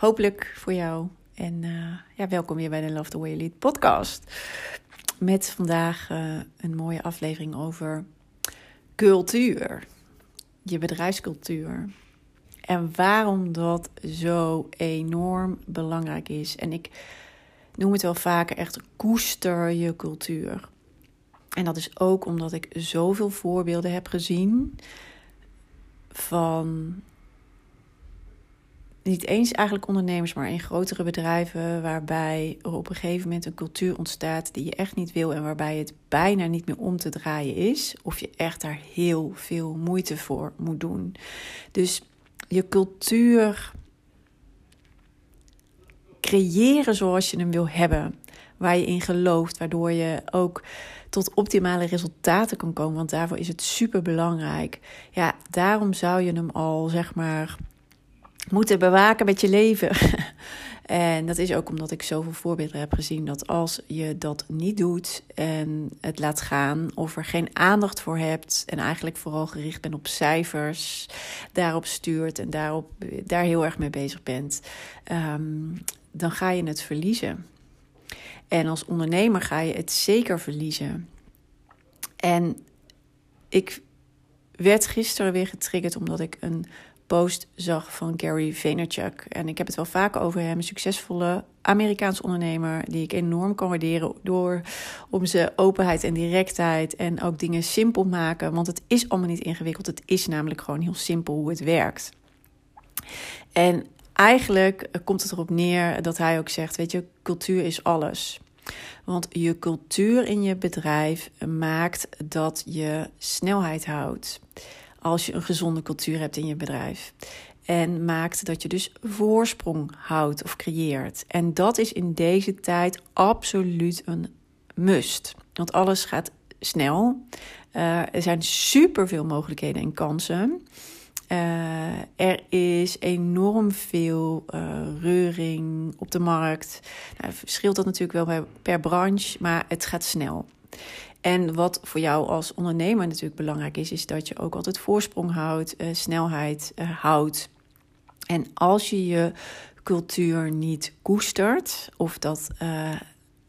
Hopelijk voor jou. En uh, ja, welkom weer bij de Love the Way Lead podcast. Met vandaag uh, een mooie aflevering over cultuur. Je bedrijfscultuur. En waarom dat zo enorm belangrijk is. En ik noem het wel vaker echt koester je cultuur. En dat is ook omdat ik zoveel voorbeelden heb gezien van niet eens eigenlijk ondernemers, maar in grotere bedrijven, waarbij er op een gegeven moment een cultuur ontstaat die je echt niet wil en waarbij het bijna niet meer om te draaien is, of je echt daar heel veel moeite voor moet doen. Dus je cultuur creëren zoals je hem wil hebben, waar je in gelooft, waardoor je ook tot optimale resultaten kan komen. Want daarvoor is het super belangrijk. Ja, daarom zou je hem al zeg maar moeten bewaken met je leven. en dat is ook omdat ik zoveel voorbeelden heb gezien dat als je dat niet doet en het laat gaan, of er geen aandacht voor hebt en eigenlijk vooral gericht bent op cijfers, daarop stuurt en daarop, daar heel erg mee bezig bent, ehm, dan ga je het verliezen. En als ondernemer ga je het zeker verliezen. En ik werd gisteren weer getriggerd omdat ik een post zag van Gary Vaynerchuk. En ik heb het wel vaak over hem, een succesvolle Amerikaans ondernemer die ik enorm kan waarderen door om zijn openheid en directheid en ook dingen simpel maken. Want het is allemaal niet ingewikkeld. Het is namelijk gewoon heel simpel hoe het werkt. En eigenlijk komt het erop neer dat hij ook zegt: Weet je, cultuur is alles. Want je cultuur in je bedrijf maakt dat je snelheid houdt. Als je een gezonde cultuur hebt in je bedrijf. En maakt dat je dus voorsprong houdt of creëert. En dat is in deze tijd absoluut een must. Want alles gaat snel. Uh, er zijn superveel mogelijkheden en kansen. Uh, er is enorm veel uh, reuring op de markt. Nou, verschilt dat natuurlijk wel per branche, maar het gaat snel. En wat voor jou als ondernemer natuurlijk belangrijk is, is dat je ook altijd voorsprong houdt, uh, snelheid houdt. En als je je cultuur niet koestert of dat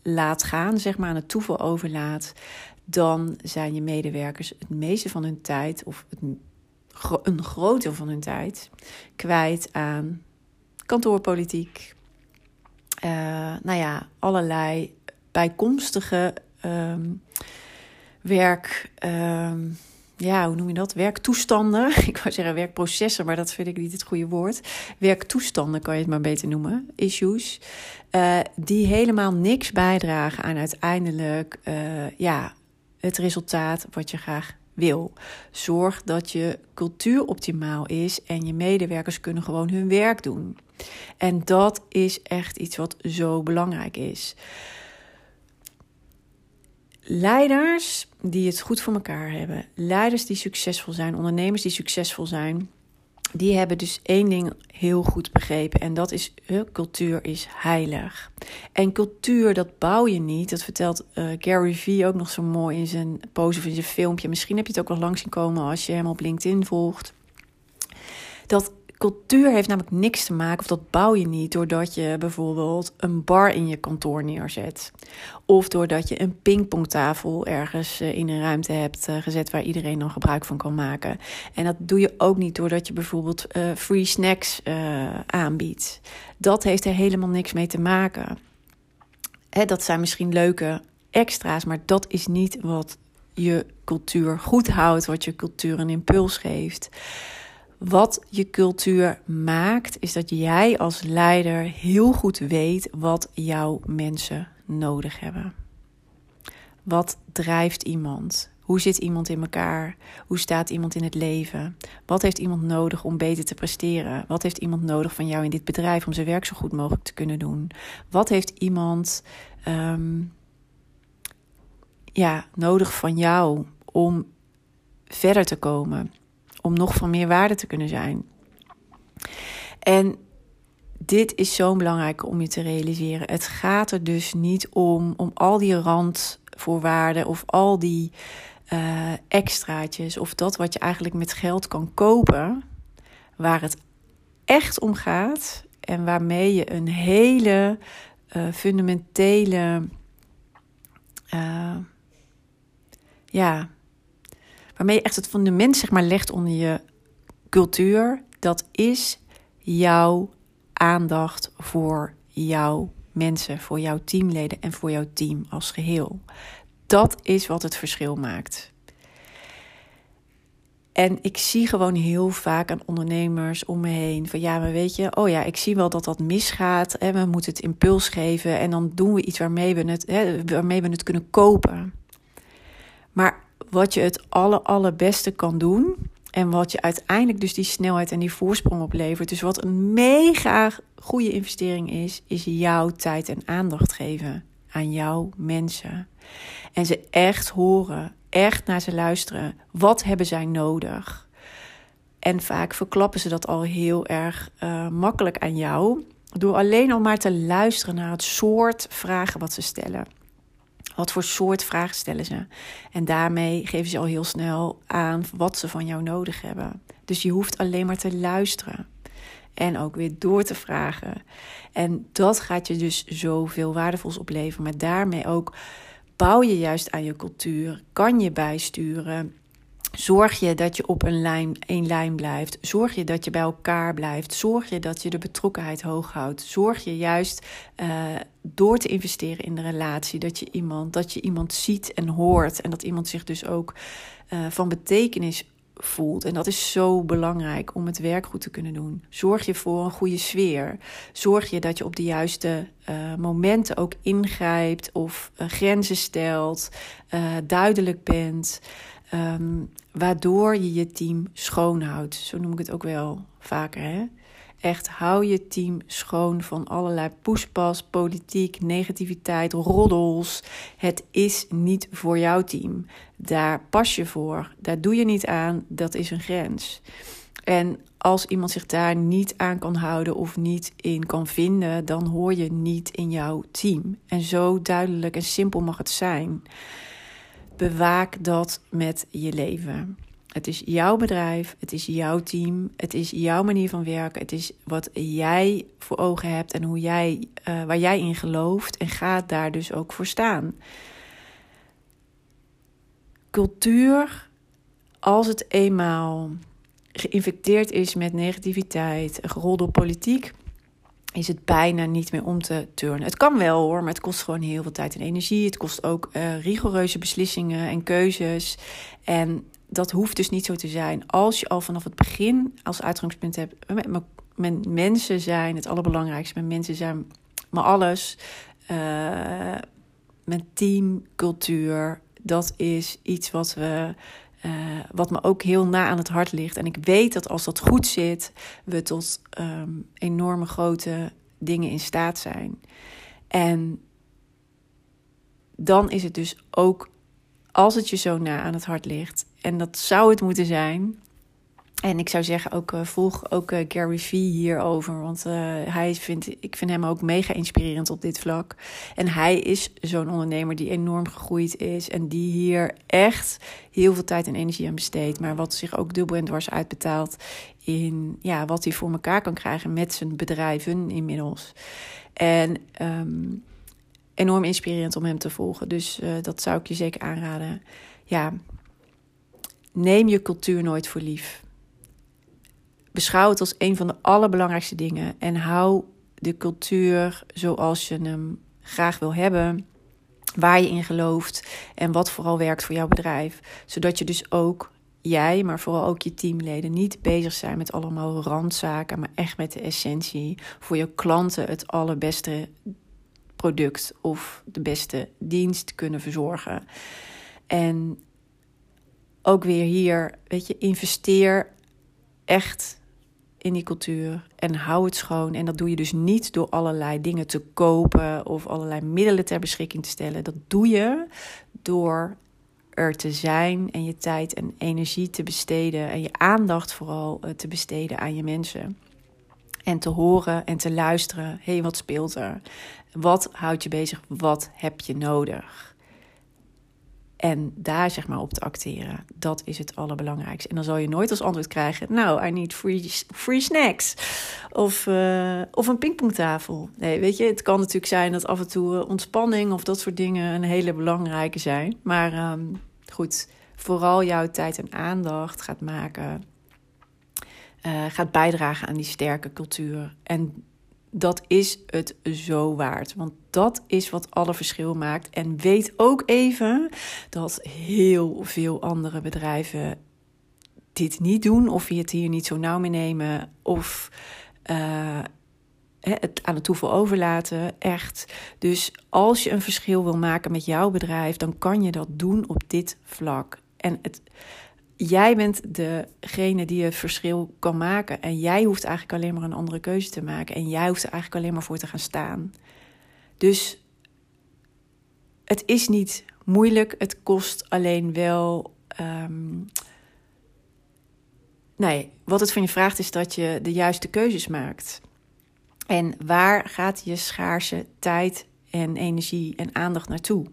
laat gaan, zeg maar aan het toeval overlaat, dan zijn je medewerkers het meeste van hun tijd of een groot deel van hun tijd kwijt aan kantoorpolitiek. Nou ja, allerlei bijkomstige um, werk. Um, ja, hoe noem je dat? Werktoestanden. Ik wou zeggen werkprocessen, maar dat vind ik niet het goede woord. Werktoestanden kan je het maar beter noemen. Issues. Uh, die helemaal niks bijdragen aan uiteindelijk uh, ja, het resultaat wat je graag wil. Zorg dat je cultuur optimaal is en je medewerkers kunnen gewoon hun werk doen. En dat is echt iets wat zo belangrijk is. Leiders die het goed voor elkaar hebben, leiders die succesvol zijn, ondernemers die succesvol zijn, die hebben dus één ding heel goed begrepen. En dat is, uh, cultuur is heilig. En cultuur, dat bouw je niet. Dat vertelt uh, Gary Vee ook nog zo mooi in zijn pose of in zijn filmpje. Misschien heb je het ook wel langs zien komen als je hem op LinkedIn volgt. Dat Cultuur heeft namelijk niks te maken, of dat bouw je niet doordat je bijvoorbeeld een bar in je kantoor neerzet. Of doordat je een pingpongtafel ergens eh, in een ruimte hebt eh, gezet waar iedereen dan gebruik van kan maken. En dat doe je ook niet doordat je bijvoorbeeld uh, free snacks aanbiedt. Dat heeft er helemaal niks mee te maken. Hè, dat zijn misschien leuke extra's, maar dat is niet wat je cultuur goed houdt, wat je cultuur een impuls geeft. Wat je cultuur maakt, is dat jij als leider heel goed weet wat jouw mensen nodig hebben. Wat drijft iemand? Hoe zit iemand in elkaar? Hoe staat iemand in het leven? Wat heeft iemand nodig om beter te presteren? Wat heeft iemand nodig van jou in dit bedrijf om zijn werk zo goed mogelijk te kunnen doen? Wat heeft iemand ehm, ja, nodig van jou om verder te komen? Om nog van meer waarde te kunnen zijn? En dit is zo belangrijk om je te realiseren. Het gaat er dus niet om, om al die randvoorwaarden of al die uh, extraatjes of dat wat je eigenlijk met geld kan kopen, waar het echt om gaat en waarmee je een hele uh, fundamentele, uh, ja, waarmee je echt het fundament zeg maar legt onder je cultuur, dat is jouw aandacht voor jouw mensen, voor jouw teamleden en voor jouw team als geheel. Dat is wat het verschil maakt. En ik zie gewoon heel vaak aan ondernemers om me heen van ja, maar weet je, oh ja, ik zie wel dat dat misgaat. Hè, we moeten het impuls geven en dan doen we iets waarmee we het, hè, waarmee we het kunnen kopen. Maar wat je het aller, allerbeste kan doen en wat je uiteindelijk dus die snelheid en die voorsprong oplevert, dus wat een mega goede investering is, is jouw tijd en aandacht geven aan jouw mensen. En ze echt horen, echt naar ze luisteren. Wat hebben zij nodig? En vaak verklappen ze dat al heel erg uh, makkelijk aan jou. Door alleen al maar te luisteren naar het soort vragen wat ze stellen. Wat voor soort vragen stellen ze? En daarmee geven ze al heel snel aan wat ze van jou nodig hebben. Dus je hoeft alleen maar te luisteren. En ook weer door te vragen. En dat gaat je dus zoveel waardevols opleveren. Maar daarmee ook bouw je juist aan je cultuur. Kan je bijsturen. Zorg je dat je op een lijn, één lijn blijft. Zorg je dat je bij elkaar blijft. Zorg je dat je de betrokkenheid hoog houdt. Zorg je juist uh, door te investeren in de relatie. Dat je iemand, dat je iemand ziet en hoort. En dat iemand zich dus ook uh, van betekenis voelt. En dat is zo belangrijk om het werk goed te kunnen doen. Zorg je voor een goede sfeer. Zorg je dat je op de juiste uh, momenten ook ingrijpt of grenzen stelt, duidelijk bent. Um, waardoor je je team schoonhoudt. Zo noem ik het ook wel vaker. Hè? Echt hou je team schoon van allerlei poespas, politiek, negativiteit, roddels. Het is niet voor jouw team. Daar pas je voor. Daar doe je niet aan. Dat is een grens. En als iemand zich daar niet aan kan houden of niet in kan vinden, dan hoor je niet in jouw team. En zo duidelijk en simpel mag het zijn. Bewaak dat met je leven. Het is jouw bedrijf, het is jouw team, het is jouw manier van werken, het is wat jij voor ogen hebt en hoe jij, uh, waar jij in gelooft en gaat daar dus ook voor staan. Cultuur, als het eenmaal geïnfecteerd is met negativiteit, gerold door politiek, is het bijna niet meer om te turnen. Het kan wel hoor, maar het kost gewoon heel veel tijd en energie. Het kost ook uh, rigoureuze beslissingen en keuzes. En dat hoeft dus niet zo te zijn. Als je al vanaf het begin als uitgangspunt hebt, met, mensen zijn het allerbelangrijkste. Met mensen zijn maar alles. Uh, met teamcultuur, dat is iets wat we. Uh, wat me ook heel na aan het hart ligt. En ik weet dat als dat goed zit, we tot um, enorme grote dingen in staat zijn. En dan is het dus ook als het je zo na aan het hart ligt. En dat zou het moeten zijn. En ik zou zeggen, ook, uh, volg ook uh, Gary Vee hierover. Want uh, hij vindt, ik vind hem ook mega inspirerend op dit vlak. En hij is zo'n ondernemer die enorm gegroeid is. En die hier echt heel veel tijd en energie aan besteedt. Maar wat zich ook dubbel en dwars uitbetaalt in ja, wat hij voor elkaar kan krijgen met zijn bedrijven inmiddels. En um, enorm inspirerend om hem te volgen. Dus dat zou ik je zeker aanraden. Ja, neem je cultuur nooit voor lief. Beschouw het als een van de allerbelangrijkste dingen. En hou de cultuur zoals je hem graag wil hebben. waar je in gelooft en wat vooral werkt voor jouw bedrijf. Zodat je dus ook jij, maar vooral ook je teamleden niet bezig zijn met allemaal randzaken, maar echt met de essentie. Voor je klanten het allerbeste product of de beste dienst kunnen verzorgen. En ook weer hier, weet je, investeer echt in die cultuur en hou het schoon. En dat doe je dus niet door allerlei dingen te kopen of allerlei middelen ter beschikking te stellen. Dat doe je door er te zijn en je tijd en energie te besteden en je aandacht vooral eh, te besteden aan je mensen. En te horen en te luisteren. Hé, hey, wat speelt er? Wat houdt je bezig? Wat heb je nodig? En daar zeg maar op te acteren. Dat is het allerbelangrijkste. En dan zal je nooit als antwoord krijgen: Nou, I need free, free snacks. Of, uh, of een pingpongtafel. Nee, weet je, het kan natuurlijk zijn dat af en toe ontspanning of dat soort dingen een hele belangrijke zijn. Maar um, goed, vooral jouw tijd en aandacht gaat maken. Uh, gaat bijdragen aan die sterke cultuur. En dat is het zo waard. Want dat is wat alle verschil maakt. En weet ook even dat heel veel andere bedrijven dit niet doen, of je het hier niet zo nauw mee nemen, of uh, het aan het toeval overlaten. Echt. Dus als je een verschil wil maken met jouw bedrijf, dan kan je dat doen op dit vlak. En het jij bent degene die het verschil kan maken. En jij hoeft eigenlijk alleen maar een andere keuze te maken. En jij hoeft er eigenlijk alleen maar voor te gaan staan. Dus het is niet moeilijk. Het kost alleen wel. Um, nee, wat het van je vraagt is dat je de juiste keuzes maakt. En waar gaat je schaarse tijd en energie en aandacht naartoe?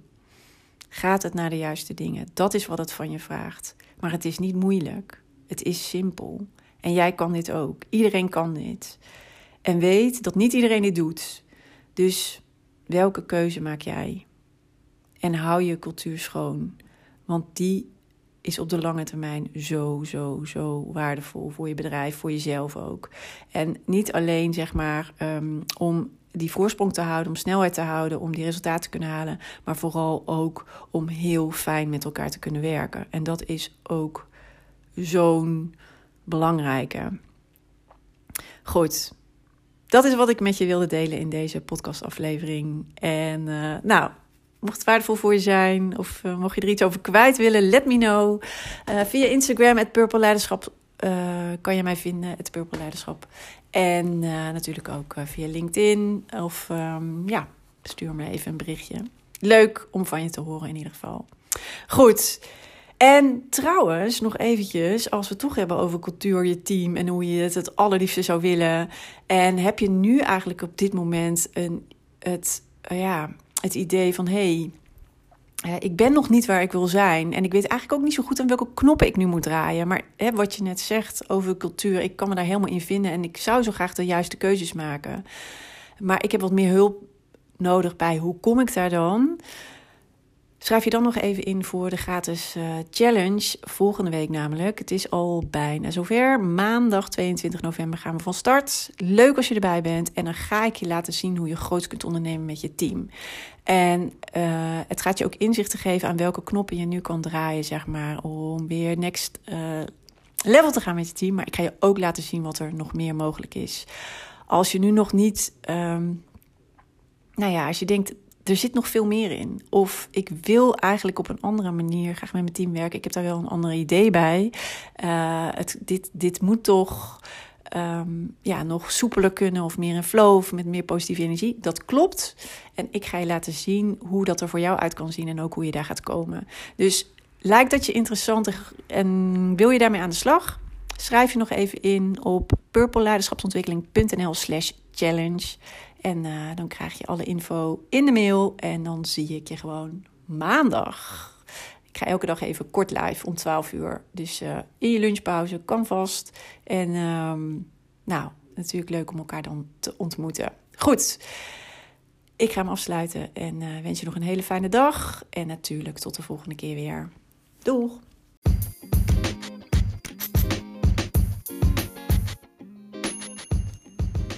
Gaat het naar de juiste dingen? Dat is wat het van je vraagt. Maar het is niet moeilijk. Het is simpel. En jij kan dit ook. Iedereen kan dit. En weet dat niet iedereen dit doet. Dus welke keuze maak jij? En hou je cultuur schoon. Want die is op de lange termijn zo, zo, zo waardevol voor je bedrijf, voor jezelf ook. En niet alleen zeg maar um, om die voorsprong te houden, om snelheid te houden, om die resultaten te kunnen halen, maar vooral ook om heel fijn met elkaar te kunnen werken. En dat is ook zo'n belangrijke. Goed, dat is wat ik met je wilde delen in deze podcastaflevering. En uh, nou, mocht het waardevol voor je zijn of uh, mocht je er iets over kwijt willen, let me know. Uh, via Instagram, het Purple Leiderschap, kan je mij vinden, het Purple Leiderschap. En uh, natuurlijk ook uh, via LinkedIn. Of um, ja, stuur me even een berichtje. Leuk om van je te horen in ieder geval. Goed. En trouwens, nog eventjes, als we het toch hebben over cultuur, je team en hoe je het het allerliefste zou willen. En heb je nu eigenlijk op dit moment een, het, uh, ja, het idee van: hey, ik ben nog niet waar ik wil zijn. En ik weet eigenlijk ook niet zo goed aan welke knoppen ik nu moet draaien. Maar hè, wat je net zegt over cultuur, ik kan me daar helemaal in vinden. En ik zou zo graag de juiste keuzes maken. Maar ik heb wat meer hulp nodig bij hoe kom ik daar dan? Schrijf je dan nog even in voor de gratis uh, challenge volgende week namelijk. Het is al bijna zover. Maandag 22 november gaan we van start. Leuk als je erbij bent. En dan ga ik je laten zien hoe je groot kunt ondernemen met je team. En uh, het gaat je ook inzichten geven aan welke knoppen je nu kan draaien, zeg maar, om weer next uh, level te gaan met je team. Maar ik ga je ook laten zien wat er nog meer mogelijk is. Als je nu nog niet, um, nou ja, als je denkt, er zit nog veel meer in. Of ik wil eigenlijk op een andere manier graag met mijn team werken. Ik heb daar wel een ander idee bij. Uh, het, dit, dit moet toch um, ja, nog soepeler kunnen of meer in flow of met meer positieve energie. Dat klopt. En ik ga je laten zien hoe dat er voor jou uit kan zien en ook hoe je daar gaat komen. Dus lijkt dat je interessant en wil je daarmee aan de slag? Schrijf je nog even in op purpleleiderschapsontwikkeling.nl slash challenge. En uh, dan krijg je alle info in de mail en dan zie ik je gewoon maandag. Ik ga elke dag even kort live om 12 uur. Dus uh, in je lunchpauze kan vast. En um, nou, natuurlijk leuk om elkaar dan te ontmoeten. Goed, ik ga hem afsluiten en uh, wens je nog een hele fijne dag. En natuurlijk tot de volgende keer weer. Doeg!